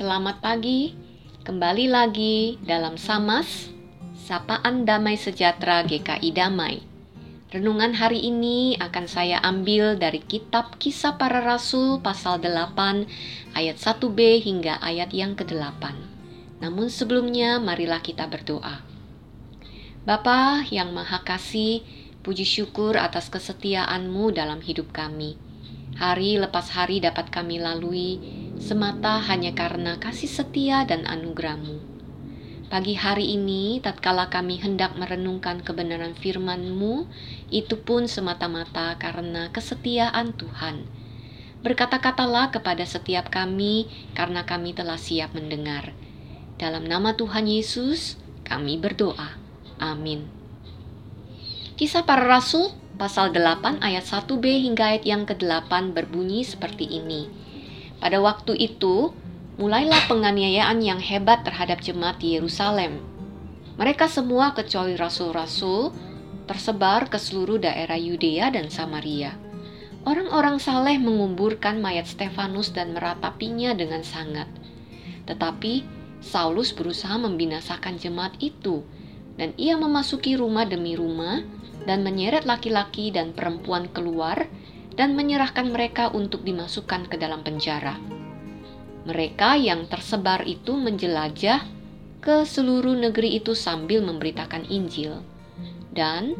Selamat pagi, kembali lagi dalam Samas, Sapaan Damai Sejahtera GKI Damai. Renungan hari ini akan saya ambil dari kitab Kisah Para Rasul pasal 8 ayat 1b hingga ayat yang ke-8. Namun sebelumnya marilah kita berdoa. Bapa yang Maha Kasih, puji syukur atas kesetiaan-Mu dalam hidup kami. Hari lepas hari dapat kami lalui semata hanya karena kasih setia dan anugerahmu. Pagi hari ini, tatkala kami hendak merenungkan kebenaran firman-Mu, itu pun semata-mata karena kesetiaan Tuhan. Berkata-katalah kepada setiap kami, karena kami telah siap mendengar. Dalam nama Tuhan Yesus, kami berdoa. Amin. Kisah para Rasul, pasal 8 ayat 1b hingga ayat yang ke-8 berbunyi seperti ini. Pada waktu itu, mulailah penganiayaan yang hebat terhadap jemaat di Yerusalem. Mereka semua kecuali rasul-rasul tersebar ke seluruh daerah Yudea dan Samaria. Orang-orang saleh menguburkan mayat Stefanus dan meratapinya dengan sangat. Tetapi Saulus berusaha membinasakan jemaat itu, dan ia memasuki rumah demi rumah dan menyeret laki-laki dan perempuan keluar dan menyerahkan mereka untuk dimasukkan ke dalam penjara. Mereka yang tersebar itu menjelajah ke seluruh negeri itu sambil memberitakan Injil. Dan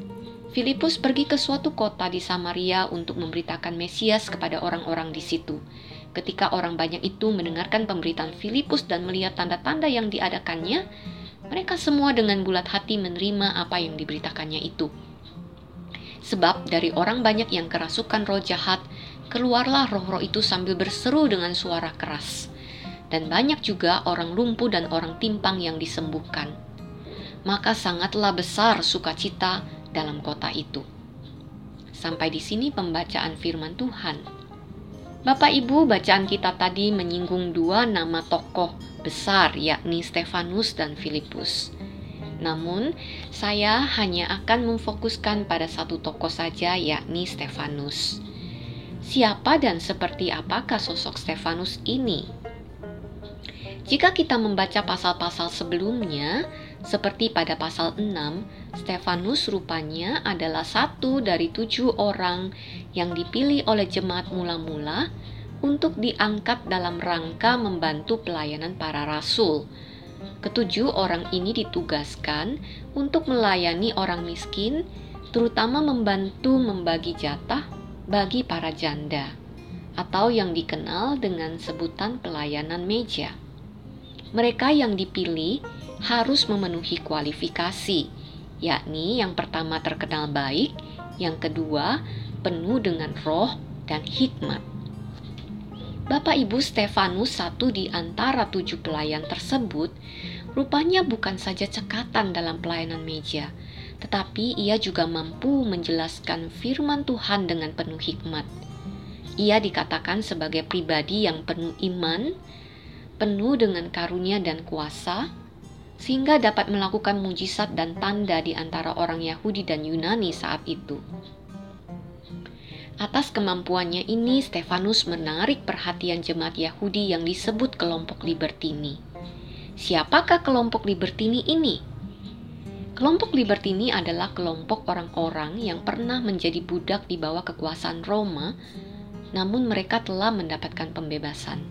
Filipus pergi ke suatu kota di Samaria untuk memberitakan Mesias kepada orang-orang di situ. Ketika orang banyak itu mendengarkan pemberitaan Filipus dan melihat tanda-tanda yang diadakannya, mereka semua dengan bulat hati menerima apa yang diberitakannya itu. Sebab dari orang banyak yang kerasukan roh jahat, keluarlah roh-roh itu sambil berseru dengan suara keras. Dan banyak juga orang lumpuh dan orang timpang yang disembuhkan. Maka sangatlah besar sukacita dalam kota itu. Sampai di sini pembacaan firman Tuhan. Bapak Ibu, bacaan kita tadi menyinggung dua nama tokoh besar yakni Stefanus dan Filipus. Namun, saya hanya akan memfokuskan pada satu tokoh saja, yakni Stefanus. Siapa dan seperti apakah sosok Stefanus ini? Jika kita membaca pasal-pasal sebelumnya, seperti pada pasal 6, Stefanus rupanya adalah satu dari tujuh orang yang dipilih oleh jemaat mula-mula untuk diangkat dalam rangka membantu pelayanan para rasul Ketujuh orang ini ditugaskan untuk melayani orang miskin, terutama membantu membagi jatah bagi para janda, atau yang dikenal dengan sebutan pelayanan meja. Mereka yang dipilih harus memenuhi kualifikasi, yakni yang pertama terkenal baik, yang kedua penuh dengan roh dan hikmat. Bapak Ibu Stefanus satu di antara tujuh pelayan tersebut rupanya bukan saja cekatan dalam pelayanan meja, tetapi ia juga mampu menjelaskan firman Tuhan dengan penuh hikmat. Ia dikatakan sebagai pribadi yang penuh iman, penuh dengan karunia dan kuasa, sehingga dapat melakukan mujizat dan tanda di antara orang Yahudi dan Yunani saat itu. Atas kemampuannya ini, Stefanus menarik perhatian jemaat Yahudi yang disebut kelompok Libertini. Siapakah kelompok Libertini ini? Kelompok Libertini adalah kelompok orang-orang yang pernah menjadi budak di bawah kekuasaan Roma, namun mereka telah mendapatkan pembebasan.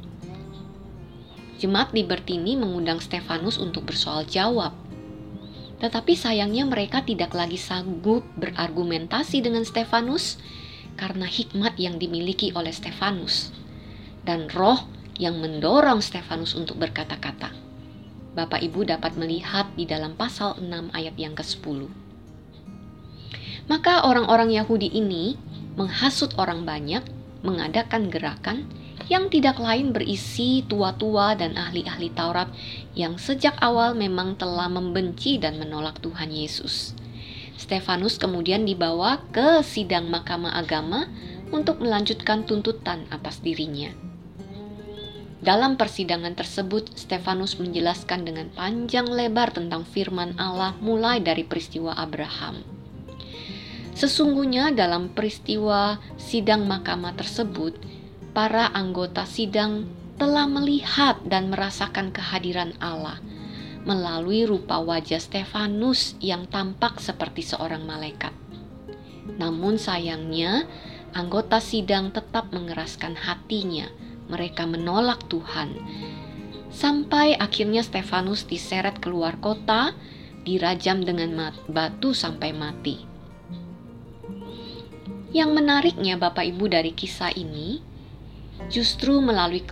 Jemaat Libertini mengundang Stefanus untuk bersoal jawab. Tetapi sayangnya mereka tidak lagi sanggup berargumentasi dengan Stefanus karena hikmat yang dimiliki oleh Stefanus dan roh yang mendorong Stefanus untuk berkata-kata. Bapak Ibu dapat melihat di dalam pasal 6 ayat yang ke-10. Maka orang-orang Yahudi ini menghasut orang banyak, mengadakan gerakan yang tidak lain berisi tua-tua dan ahli-ahli Taurat yang sejak awal memang telah membenci dan menolak Tuhan Yesus. Stefanus kemudian dibawa ke sidang Mahkamah Agama untuk melanjutkan tuntutan atas dirinya. Dalam persidangan tersebut, Stefanus menjelaskan dengan panjang lebar tentang firman Allah mulai dari peristiwa Abraham. Sesungguhnya dalam peristiwa sidang mahkamah tersebut, para anggota sidang telah melihat dan merasakan kehadiran Allah melalui rupa wajah Stefanus yang tampak seperti seorang malaikat. Namun sayangnya, anggota sidang tetap mengeraskan hatinya. Mereka menolak Tuhan. Sampai akhirnya Stefanus diseret keluar kota, dirajam dengan batu sampai mati. Yang menariknya Bapak Ibu dari kisah ini, justru melalui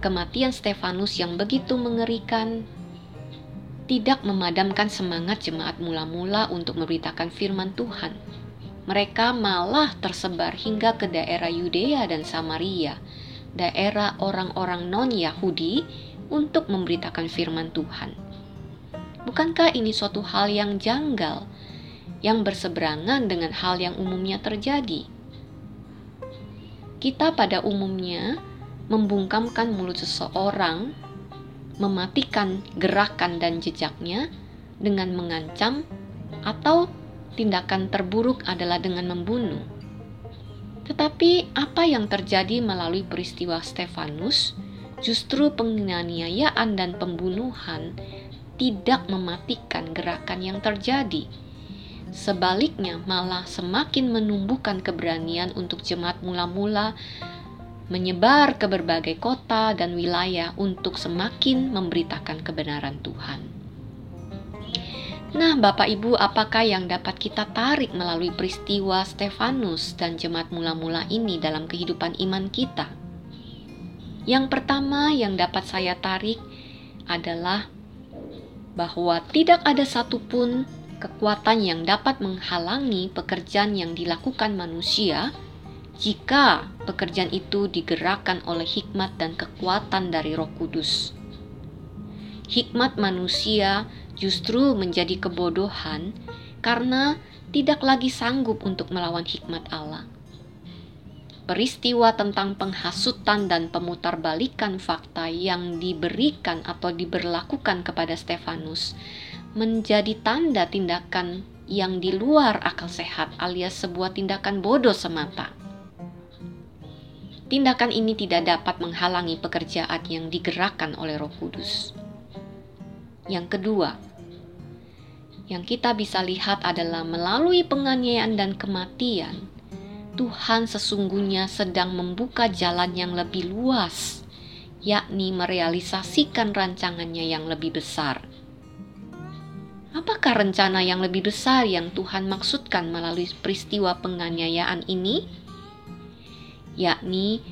kematian Stefanus yang begitu mengerikan, tidak memadamkan semangat jemaat mula-mula untuk memberitakan firman Tuhan. Mereka malah tersebar hingga ke daerah Yudea dan Samaria, daerah orang-orang non-Yahudi, untuk memberitakan firman Tuhan. Bukankah ini suatu hal yang janggal, yang berseberangan dengan hal yang umumnya terjadi? Kita pada umumnya membungkamkan mulut seseorang mematikan gerakan dan jejaknya dengan mengancam, atau tindakan terburuk adalah dengan membunuh. Tetapi apa yang terjadi melalui peristiwa Stefanus justru penganiayaan dan pembunuhan tidak mematikan gerakan yang terjadi. Sebaliknya, malah semakin menumbuhkan keberanian untuk jemaat mula-mula menyebar ke berbagai kota dan wilayah untuk semakin memberitakan kebenaran Tuhan. Nah, Bapak Ibu, apakah yang dapat kita tarik melalui peristiwa Stefanus dan jemaat mula-mula ini dalam kehidupan iman kita? Yang pertama yang dapat saya tarik adalah bahwa tidak ada satupun kekuatan yang dapat menghalangi pekerjaan yang dilakukan manusia jika pekerjaan itu digerakkan oleh hikmat dan kekuatan dari Roh Kudus. Hikmat manusia justru menjadi kebodohan karena tidak lagi sanggup untuk melawan hikmat Allah. Peristiwa tentang penghasutan dan pemutarbalikan fakta yang diberikan atau diberlakukan kepada Stefanus menjadi tanda tindakan yang di luar akal sehat alias sebuah tindakan bodoh semata tindakan ini tidak dapat menghalangi pekerjaan yang digerakkan oleh Roh Kudus. Yang kedua, yang kita bisa lihat adalah melalui penganiayaan dan kematian, Tuhan sesungguhnya sedang membuka jalan yang lebih luas, yakni merealisasikan rancangannya yang lebih besar. Apakah rencana yang lebih besar yang Tuhan maksudkan melalui peristiwa penganiayaan ini? Yakni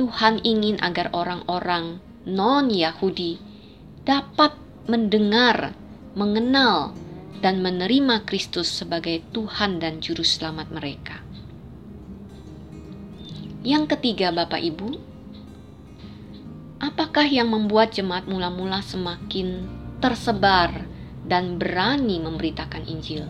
Tuhan ingin agar orang-orang non-Yahudi dapat mendengar, mengenal, dan menerima Kristus sebagai Tuhan dan Juru Selamat mereka. Yang ketiga, Bapak Ibu, apakah yang membuat jemaat mula-mula semakin tersebar dan berani memberitakan Injil?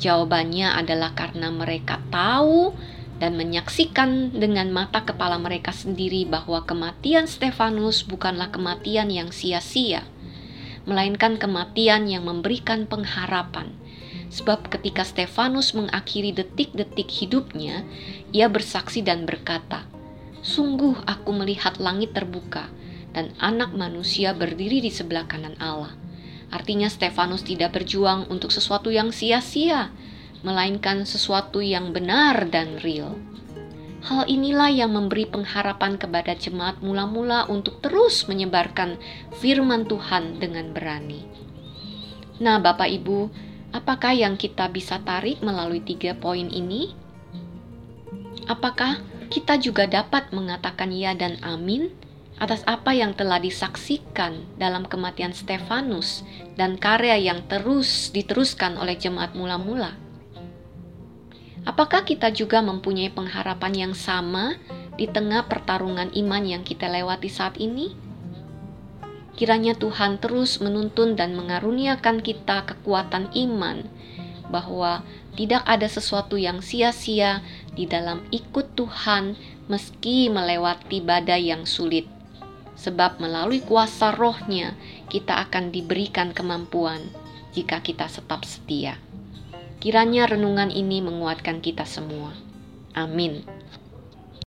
Jawabannya adalah karena mereka tahu dan menyaksikan dengan mata kepala mereka sendiri bahwa kematian Stefanus bukanlah kematian yang sia-sia, melainkan kematian yang memberikan pengharapan. Sebab ketika Stefanus mengakhiri detik-detik hidupnya, ia bersaksi dan berkata, "Sungguh aku melihat langit terbuka dan anak manusia berdiri di sebelah kanan Allah." Artinya Stefanus tidak berjuang untuk sesuatu yang sia-sia, melainkan sesuatu yang benar dan real. Hal inilah yang memberi pengharapan kepada jemaat mula-mula untuk terus menyebarkan firman Tuhan dengan berani. Nah, Bapak Ibu, apakah yang kita bisa tarik melalui tiga poin ini? Apakah kita juga dapat mengatakan ya dan amin atas apa yang telah disaksikan dalam kematian Stefanus dan karya yang terus diteruskan oleh jemaat mula-mula? Apakah kita juga mempunyai pengharapan yang sama di tengah pertarungan iman yang kita lewati saat ini? Kiranya Tuhan terus menuntun dan mengaruniakan kita kekuatan iman bahwa tidak ada sesuatu yang sia-sia di dalam ikut Tuhan meski melewati badai yang sulit. Sebab melalui kuasa rohnya kita akan diberikan kemampuan jika kita tetap setia. Kiranya renungan ini menguatkan kita semua. Amin.